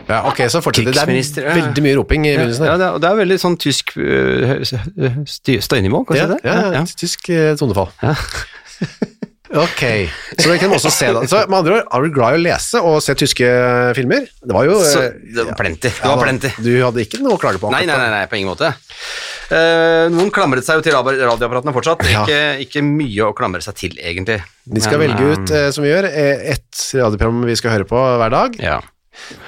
Ja, ok, så fortsetter det. Det er veldig mye roping i begynnelsen Ja, det er, det er veldig sånn tysk øh, støynivå, kan du Ja, si det? ja, ja, tysk eh, tonefall. Ja. (laughs) Ok, så det kan man også se da. Så med andre ord, er du glad i å lese og se tyske filmer? Det var jo... Så, eh, det var plenty. Det ja var da, plenty. Du hadde ikke noe å klage på? Nei, nei, nei, nei, på ingen måte. Uh, noen klamret seg jo til radioapparatene fortsatt. Ja. Ikke, ikke mye å klamre seg til, egentlig. Vi skal Men, velge eh, ut, uh, som vi gjør, ett radioprogram vi skal høre på hver dag. Ja.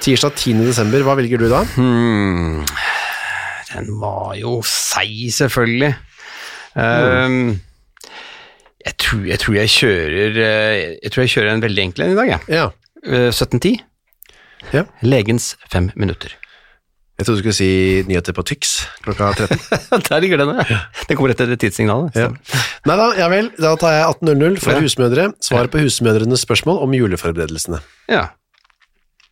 Tirsdag 10. desember, hva velger du da? Hmm. Den var jo seig, selvfølgelig. Um, jeg, tror, jeg tror jeg kjører eh, Jeg tror jeg kjører en veldig enkel en i dag, jeg. Ja, Eh, 1710. Ja. Legens fem minutter. jeg trodde du skulle si nyheter på Tyx klokka 13. (laughs) Der ligger den, ja. Den kommer rett etter tidssignalet. Ja. Nei da, ja vel, da tar jeg 18.00 for Ja. husmødre. Svar på husmødrenes spørsmål om juleforberedelsene. ja.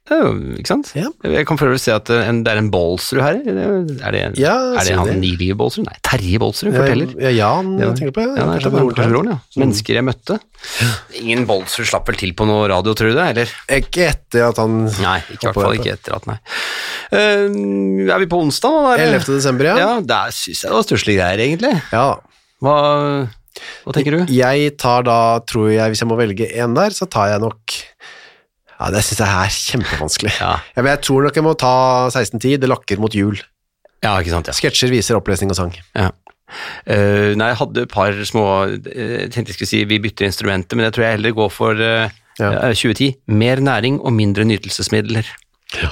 Det ikke sant? Ja. Jeg kan for se at eh, en, det er en Baalsrud her. Er det, Ja, er det han Nilie Baalsrud? Nei, Terje Baalsrud, forteller. Ja, Jan, Ja. tenker på? Ja, nei, Kanskje kanskje broren ja. Mennesker jeg møtte. Ingen Baalsrud slapp vel til på noe radio, tror du det? Eller? Ikke etter at han Nei, i hvert fall ikke etter at, nei. Uh, er vi på onsdag nå? da, 11. desember, ja. Ja, der syns jeg det var stusslige greier, egentlig. ja. Hva, hva tenker du? Jeg tar da, tror jeg, hvis jeg må velge en der, så tar jeg nok Ja, det syns jeg er kjempevanskelig. Ja. Ja, jeg tror nok jeg må ta 1610, Det lakker mot jul. Ja, ikke sant, ja. Sketsjer viser opplesning og sang. ja. Uh, nei, jeg hadde et par små eh, Jeg tenkte jeg skulle si vi bytter instrumenter, men jeg tror jeg heller går for uh, eh, 2010. Mer næring og mindre nytelsesmidler.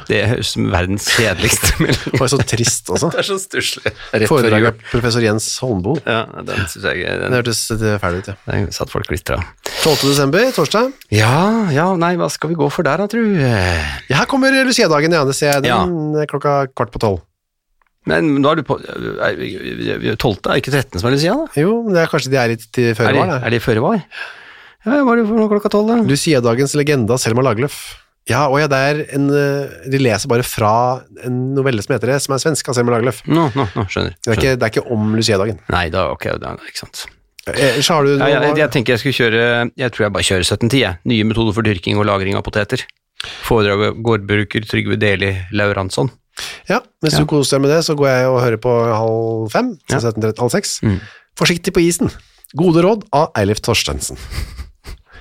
Det høres som verdens kjedeligste (laughs) melding Det var så trist også. Det er så stusslig. Rett før Foredrag jul. av professor Jens Holmboe. Ja, den synes jeg Det hørtes eh, fæl ut, ja. den satt folk klistra. 12. desember, torsdag. Ja, ja, nei, hva skal vi gå for der da, tru? Ja, her kommer Lucia-dagen, ja. Det ser jeg den ja. klokka kvart på tolv. Men nå er du på 12., er- 12. er ikke 13 som er Lucia, da? Jo, men det er kanskje de er litt føre var, da. er de føre var? Ja, hva er det for noe klokka 12, da? Lucia-dagens legende av Selma Lagerlöf. Ja, og ja, det er en eh, De leser bare fra en novelle som heter det, som er svensk, av Selma Lagerlöf. Nå, nå, no, skjønner. Det er ikke, det er ikke om Lucia-dagen. Nei, da, ok, da, ikke sant. Eh, Ellers har du Ja, jeg, jeg tenker jeg skulle kjøre Jeg tror jeg bare kjører 1710, jeg. Nye metoder for dyrking og lagring av poteter. Foredraget gårdbruker Trygve Deli Lauransson. Ja, hvis Ja. du koser deg med det, så går jeg og hører på halv fem, Ja. til 17.30, halv seks. Mm. Forsiktig på isen. Gode råd av Eilif Torstensen.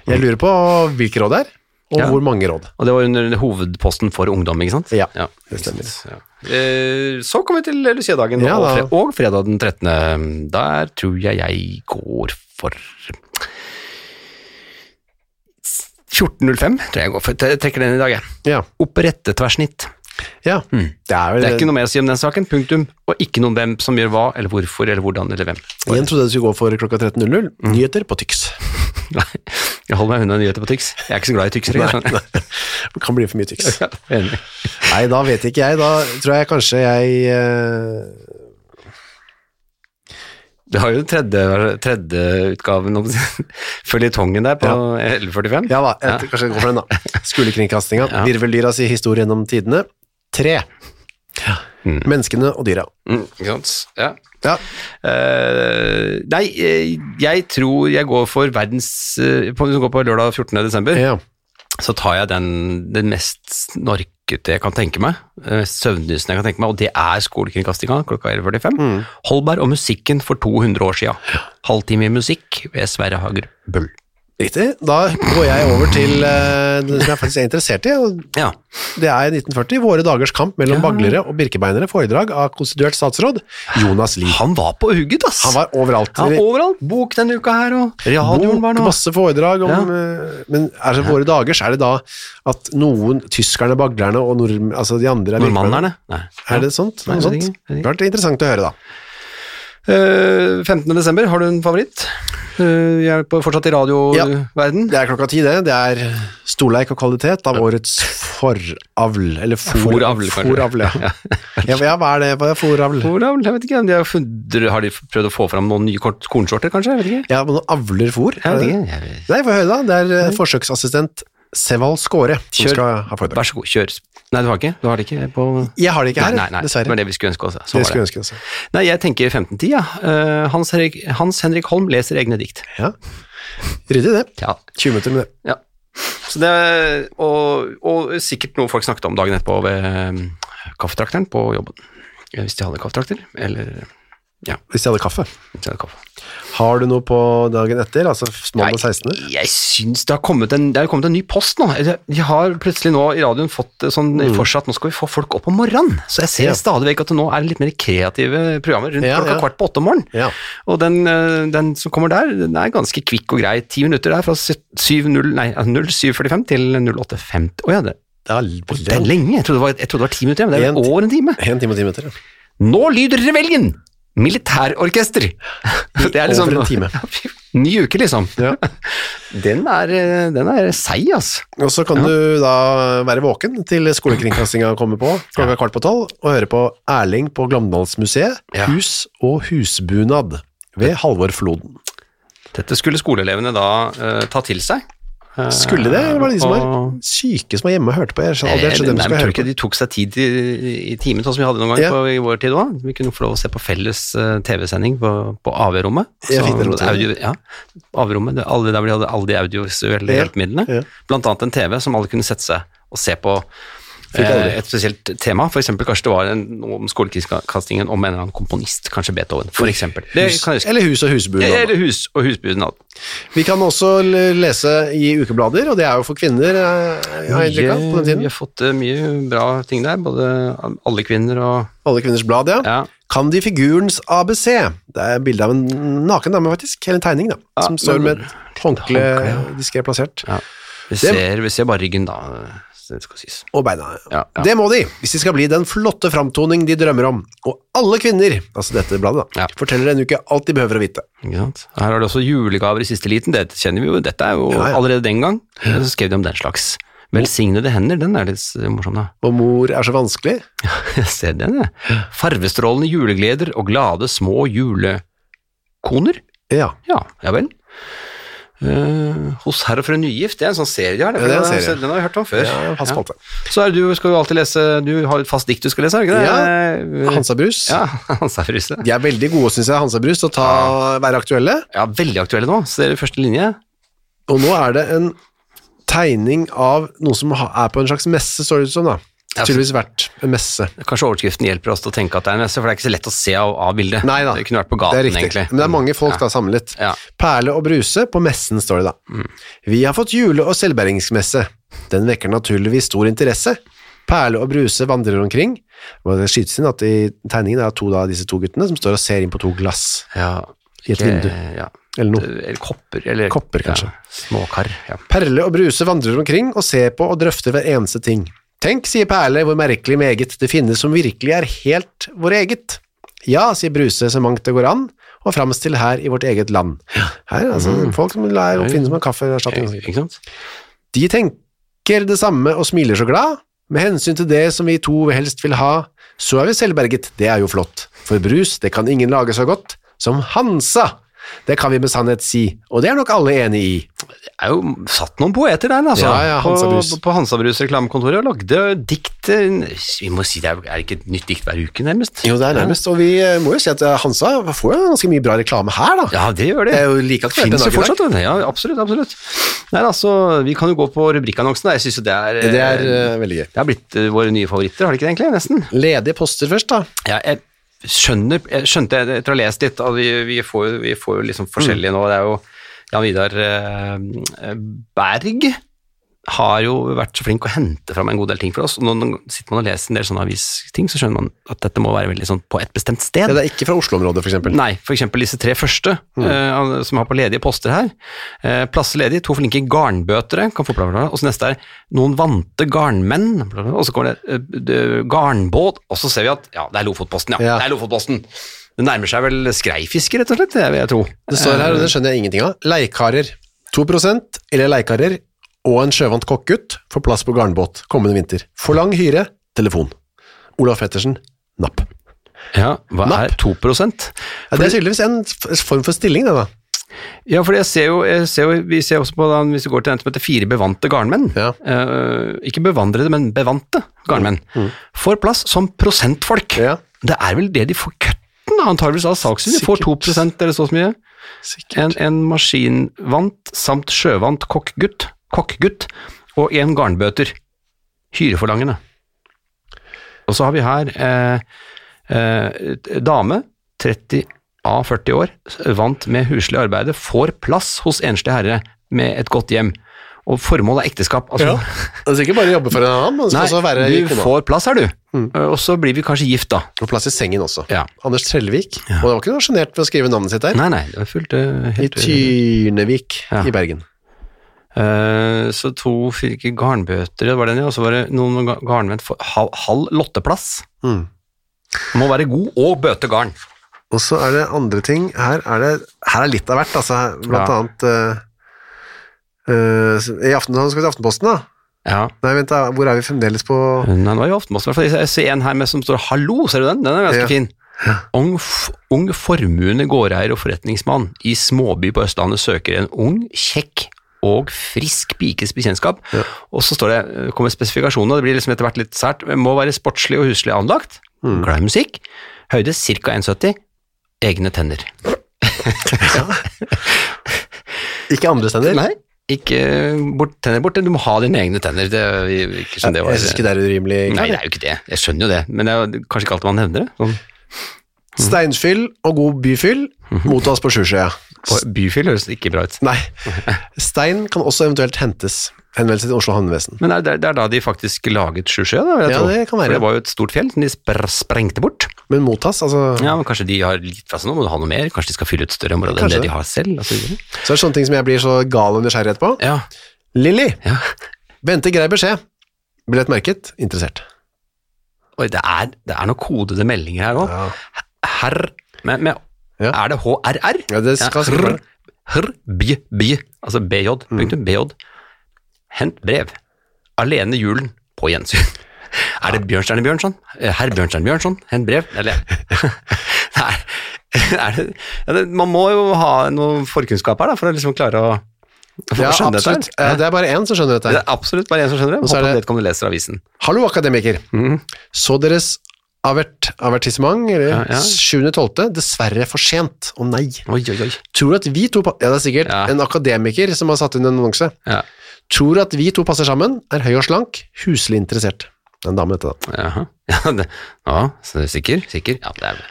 Jeg lurer på hvilke råd det er, og Ja. hvor mange råd. Og det var under hovedposten for ungdom, ikke sant? Ja, ja det stemmer. Ja. Eh, Så kommer vi til Lucia-dagen Ja, og, da. fre og fredag den 13. Der tror jeg jeg går for 14.05, tror jeg jeg går for. Jeg trekker den i dag, jeg. Ja, Operettetversnitt. Ja. Det er Det er ikke noe mer å si om den saken, punktum. Og ikke noe om hvem som gjør hva, eller hvorfor, eller hvordan, eller hvem. Igjen trodde jeg du skulle gå for klokka 13.00. Mm. Nyheter på Tyx. (laughs) Nei, jeg holder meg unna nyheter på Tyx. Jeg er ikke så glad i Tyx. Det kan bli for mye Tyx. (laughs) Ja. Nei, da vet ikke jeg. Da tror jeg kanskje jeg uh... Du har jo den tredje, tredje utgaven om (laughs) føljetongen der på 1145. Ja da, jeg, kanskje jeg går for den, da. Skolekringkastinga. Ja. Virveldyra i historie gjennom tidene. Tre. Mm. Menneskene og dyra. Mm? Ja. Ja. Uh, nei, eh, jeg tror jeg går for verdens uh, du går på lørdag 14. desember, ja. så tar jeg den, den mest snorkete jeg kan tenke meg, eh, mest søvndyssende jeg kan tenke meg, og det er skolekringkastinga klokka 11.45. Mm. Holberg og musikken for 200 år sia. Halvtime musikk ved Sverre Hager Bøll. Riktig. Da går jeg over til eh, det som jeg faktisk er interessert i. Ja. Det er 1940, våre dagers kamp mellom Ja. baglere og birkebeinere, foredrag av konstituert statsråd Jonas Lie. Han var på hugget, ass! Han var overalt. Ja, overalt. Bok denne uka her, og radioen var nå. masse foredrag om Ja. eh, Men er det våre dagers, er det da at noen, tyskerne, baglerne og nordm- altså de andre er Nordmannerne? Nei. Er det sånt? Noe sånt? Det vært interessant å høre, da. Eh, 15. desember, har du en favoritt? Eh, jeg er på, fortsatt i radioverden. Ja, Det er klokka ti, det. Det er storleik og kvalitet av årets foravl. Eller for, Foravl. Foravl, (laughs) ja. ja. Hva er det? Hva er foravl? Foravl, Jeg vet ikke, de har, funnet, har de prøvd å få fram noen nye kornsorter, kanskje? Jeg vet ikke. Ja, men noe avler fôr? Jeg vet ikke. Jeg vet. Nei, få høre, da. Det er eh, forsøksassistent Sevald Skåre som Kjør. skal ha foredrag. Vær så god, kjør. Nei, du har ikke? Du har det ikke på Jeg har det ikke her, Nei, nei, nei. Dessverre. Men det vi skulle ønske oss. Det skulle det. ønske også. Nei, jeg tenker 1510, ja. Eh, Hans, Henrik, Hans Henrik Holm leser egne dikt. Ja. Ryddig, det. Ja. 20 minutter med det. ja. Så det, og, og sikkert noe folk snakket om dagen etterpå ved um, kaffetrakteren på jobben. Hvis de hadde kaffetrakter, eller Hvis de hadde kaffe. hvis de hadde kaffe. Har du noe på dagen etter, altså mandag 16.? Jeg, jeg syns det har kommet en, det har kommet en ny post nå. De har plutselig nå i radioen fått sånn for seg at nå skal vi få folk opp om morgenen. Så jeg ser Mm. Ja. stadig vekk at det nå er litt mer kreative programmer rundt Ja, klokka ja. kvart på åtte om morgenen. Ja. Og den, eh, den som kommer der, den er ganske kvikk og grei. Ti minutter der fra 7.0 nei, altså 07.45 til 08.50. Å ja, det, Det er, lenge. Jeg trodde det var, jeg trodde det var ti minutter, men det er En over en time. En time og ti minutter. ja. Nå lyder reveljen! Militærorkester! (laughs) Det er liksom over en time. (laughs) Ny uke, liksom. Ja. (laughs) Den er, den er seig, ass. Og så kan du da være våken til skolekringkastinga kommer på klokka kvart på tolv, og høre på Erling på Glåmdalsmuseet, Ja. Hus og husbunad ved Halvor Floden. Dette skulle skoleelevene da uh, ta til seg. Skulle det, eller var det de som var syke som var hjemme og hørte på? Jeg skjønner, aldri hvem som nei, jeg tror ikke de tok seg tid i, i timen, sånn som vi hadde noen gang Ja. på, i vår tid òg? Vi kunne få lov å se på felles uh, TV-sending på, på AV-rommet. Jeg ja, AV-rommet, alle, der hvor de hadde alle de audiovisuelle hjelpemidlene. ja. Blant annet en TV som alle kunne sette seg og se på eh, et spesielt tema. For eksempel kanskje det var en, om skolekastingen om en eller annen komponist, kanskje Beethoven, for eksempel. Det Hus, eller Hus og husbud. Eller hus og husbuden. da. Vi kan også lese i ukeblader, og det er jo for kvinner, eh, har jeg av, på den tiden. Vi har fått eh, mye bra ting der, både alle kvinner og Alle kvinners blad, ja. ja. Kan de figurens ABC? Det er bilde av en naken dame, faktisk. Eller en tegning, da. Ja, som står med et håndkle ja. diskré plassert. Ja. Vi, ser, vi ser bare ryggen, da. Det skal sies. Og beina. Ja, ja. Det må de, hvis de skal bli den flotte framtoning de drømmer om. Og alle kvinner, altså dette bladet, da, Ja. forteller en uke alt de behøver å vite. Her har du også julegaver i siste liten. Det kjenner vi jo. Dette er jo Ja, ja. allerede den gang. Så skrev de om den slags. Velsignede hender, den er litt morsom, da. Og mor er så vanskelig. (laughs) Jeg ser den, jeg. Farvestrålende julegleder og glade små julekoner. Ja. Ja, ja vel. Eh, hos herr og fru Nygift, det er en sånn serie de har. Ja, det er en serie. Den har vi hørt om før. Ja, spalte. Så er du skal jo alltid lese Du har et fast dikt du skal lese, har du ikke det? Ja, Hansa Brus. Ja, (laughs) Hansa Fryse. De er veldig gode, syns jeg, Hansa Brus, til å ta, være aktuelle. Ja, veldig aktuelle nå. Ser du første linje? Og nå er det en tegning av noe som er på en slags messe, står det ut som, da. Ja, Tydeligvis vært en messe. Kanskje overskriften hjelper oss til å tenke at det er en messe, for det er ikke så lett å se av, av bildet. Nei da, Det kunne vært på det er riktig. egentlig. Men det er mange folk da samlet. Ja. Perle og bruse på messen, står det da. Mm. Vi har fått jule- og selvbæringsmesse. Den vekker naturligvis stor interesse. Perle og bruse vandrer omkring. Og det skytes inn at i tegningen er to av disse to guttene som står og ser inn på to glass Ja. i et vindu. Ja. Eller noe. Eller kopper. Eller, Kopper, kanskje. Ja, småkar. Ja. Perle og Bruse vandrer omkring og ser på og drøfter hver eneste ting. Tenk, sier Perle, hvor merkelig meget det finnes som virkelig er helt vår eget. Ja, sier Bruse, så mangt det går an, og framstill her i vårt eget land. Her, altså, folk som lærer oppfinne som en kaffeerstatning. De tenker det samme og smiler så glad. Med hensyn til det som vi to helst vil ha, så er vi selvberget, det er jo flott. For brus, det kan ingen lage så godt som Hansa. Det kan vi med sannhet si, og det er nok alle enig i. Det er jo satt noen poeter der, altså. Ja, ja, Hansa Brus. På, på Hansa Brus reklamekontoret og lagde dikt eh, Vi må si det er, er ikke et nytt dikt hver uke, nærmest? Jo, det er nærmest, og vi eh, må jo si at eh, Hansa får jo ganske mye bra reklame her, da. Ja, det gjør det. Det er jo like aktuelt Finnes dag jo dag. fortsatt, vet. Ja, absolutt, absolutt. Nei, altså, vi kan jo gå på rubrikkannonsen. Jeg synes jo det er, Det er uh, veldig gøy. det har blitt uh, våre nye favoritter, har det ikke det egentlig? Nesten. Ledige poster først, da. Ja, jeg skjønner, jeg skjønte etter å ha lest litt, vi, vi, får, jo- vi får jo liksom forskjellige nå. Det er jo Jan Vidar eh, Berg har jo vært så flink å hente fram en god del ting for oss. og Når man sitter man og leser en del sånne avisting, så skjønner man at dette må være veldig sånn på et bestemt sted. Ja, det er ikke fra Oslo-området, eksempel. Nei, eksempel disse tre første eh, som har på ledige poster her. Uh, plasser ledig, to flinke garnbøtere, kan få plass, og så neste er noen vante garnmenn, og så kommer det, uh, garnbåt, og så ser vi at ja, det er Lofotposten, ja. Ja. Det er Lofotposten. Det nærmer seg vel skreifiske, rett og slett, det vil jeg tro. Det står her, og det skjønner jeg ingenting av. Leikarer. 2% eller leikarer og en sjøvant kokkgutt får plass på garnbåt kommende vinter. Forlang hyre, telefon. Olaf Pettersen, napp. Ja, hva Napp. er 2 Ja, det er tydeligvis en form for stilling, det da. Ja, for jeg ser jo, jeg ser jo, vi ser også på da, hvis vi går til den som heter fire bevante garnmenn, Ja. eh, ikke bevandrede, men bevante garnmenn, får plass som prosentfolk. Ja. Det er vel det de får køtten, antageligvis av salgssum. De får 2 Sikkert. eller så mye. Sikkert. En, en maskinvant samt sjøvant kokkgutt, kokkgutt og en garnbøter. Hyreforlangende. Og så har vi her eh, eh, dame, 30 av 40 år, vant med huslig arbeide, får plass hos enslig herre med et godt hjem. Og formålet er ekteskap. Altså, Ja. Det er ikke bare å jobbe for en annen, men Nei, også være du får plass her, du. Og så blir vi kanskje gift, da. Og plass i sengen også. Ja. Anders Trellevik. Og det var ikke noe sjenert ved å skrive navnet sitt der. Nei, nei, det var fullt eh, I helt Tyrnevik Ja. i Bergen. Eh, så to fyrke garnbøter, det var den, ja. Og så var det noen ga- garnmenn for halv, halv lotteplass. Mm. Må være god og bøte garn. Og så er det andre ting. Her er det her er litt av hvert, altså. Blant Ja. annet uh, uh, I Aftenposten, skal vi til Aftenposten, da? Ja. Nei, vent da, hvor er vi fremdeles på Nei, nå er Aftenposten, i fall. Jeg ser en her med som står 'hallo', ser du den? Den er ganske Ja. fin. Ung, ung formuende gårdeier og forretningsmann i småby på Østlandet søker en ung, kjekk og frisk pikes bekjentskap. Og så står det, kommer spesifikasjonene, det blir liksom etter hvert litt sært, må være sportslig og huslig anlagt, glad i musikk, høyde ca. 1,70, egne tenner. Ikke andre tenner? Nei, ikke bort, tenner borte, du må ha dine egne tenner. Det, ikke som det var. Jeg syns ikke det er urimelig. Nei, det er jo ikke det. Jeg skjønner jo det, men det er kanskje ikke alltid man nevner det. Sånn. Steinfyll og god byfyll mottas på Sjusjøya. Og byfyll høres ikke bra ut. Nei. Stein kan også eventuelt hentes. Henvendelse til Oslo havnevesen. Men det er, det er da de faktisk laget Sjusjø, da, Ja, tro. det kan være. For det var jo et stort fjell som de spr sprengte bort. Men mottas, altså Ja, men kanskje de har litt fra seg nå, må du ha noe mer? Kanskje de skal fylle ut større områder enn Kanskje det. de har selv? Altså. så er det sånne ting som jeg blir så gal og nysgjerrighet på. Ja, Lilly, ja. Bente, grei beskjed. Billett merket, interessert. Oi, det er, det er noen kodede meldinger her òg. Ja. Herr med, med, Ja. Er det HRR? Ja, det skal ja. Hr, Hr, bj, bj, altså BJ, Mm. punktum, BJ. Hent brev. Alene julen, på gjensyn. Er det Bjørnstjerne Bjørnson? Herr Bjørnstjerne Bjørnson, hent brev? Eller (laughs) Nei, det, det, Man må jo ha noe forkunnskap her da, for å liksom klare å, Ja, absolutt. Eh, Det er bare én som skjønner dette. Det er absolutt bare en som skjønner det. Er Håper det- vedkommende leser avisen. Hallo, akademiker. Mm. Så deres avertissement, eller Ja, ja. 7.12., dessverre for sent. Å nei. Oi, oi, oi. Tror at vi to Ja, det er sikkert Ja. en akademiker som har satt inn en annonse. Ja. Tror at vi to passer sammen, er høy og slank, huslig interessert. Det er En dame, dette, da. Jaha. (laughs) Ja, det, ja så det er sikker? Sikker? Ja, det er det.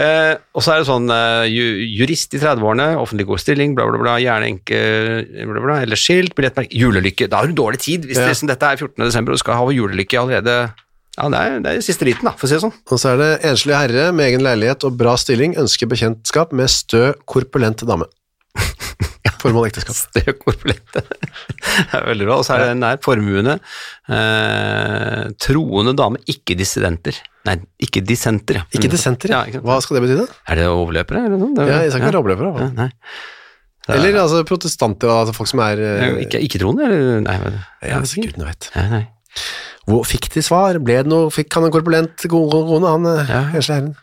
Eh, og så er det sånn eh, jurist i 30-årene, offentlig god stilling, bla, bla, bla, gjerne enke, bla, bla, eller skilt, billettmerke, julelykke. Da har du dårlig tid hvis Ja. det, liksom, dette er 14. desember og du skal ha julelykke allerede. Ja, det er, det er siste liten, da, for å si det sånn. Og så er det enslig herre med egen leilighet og bra stilling, ønsker bekjentskap med stø, korpulent dame. (laughs) Formål ekteskap. Stø korpulente. (laughs) det er veldig bra. Og så er det nær formuende. Eh, troende dame, ikke dissidenter. Nei, ikke dissenter. ja. Ikke dissenter, ja. Hva skal det bety, da? Er det overløpere, eller noe? Det er- Ja, jeg skal ikke ja. overløpere. Ja, nei. Er- Eller altså protestanter, altså folk som er Eh, eh, Ikke, eller? Nei, hva- Ja, hvis gudene vet. Nei, nei. Hvor fikk de svar? Ble det noe, fikk han en korpulent kone, han eh, Ja. enslig?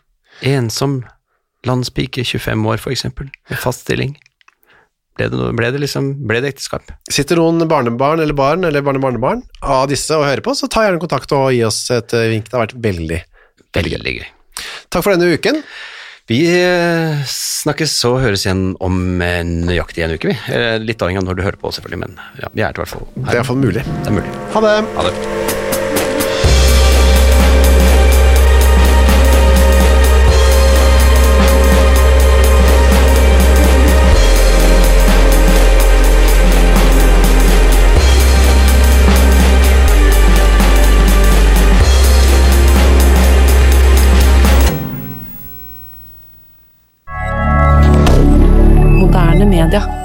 Ensom landspike, 25 år for eksempel, med fast stilling. Ble det, noe, ble det liksom, ble det ekteskap? Sitter noen barnebarn eller barn eller barnebarnebarn av disse og hører på, så ta gjerne kontakt og gi oss et eh, vink. Det har vært veldig Veldig gøy. Takk for denne uken. Vi eh, snakkes og høres igjen om eh, nøyaktig en uke, vi. Eh, Litt avhengig av når du hører på, selvfølgelig, men ja, vi er i hvert fall her. Det er iallfall mulig. Det er mulig. Ha det. Ha det. Moderne media.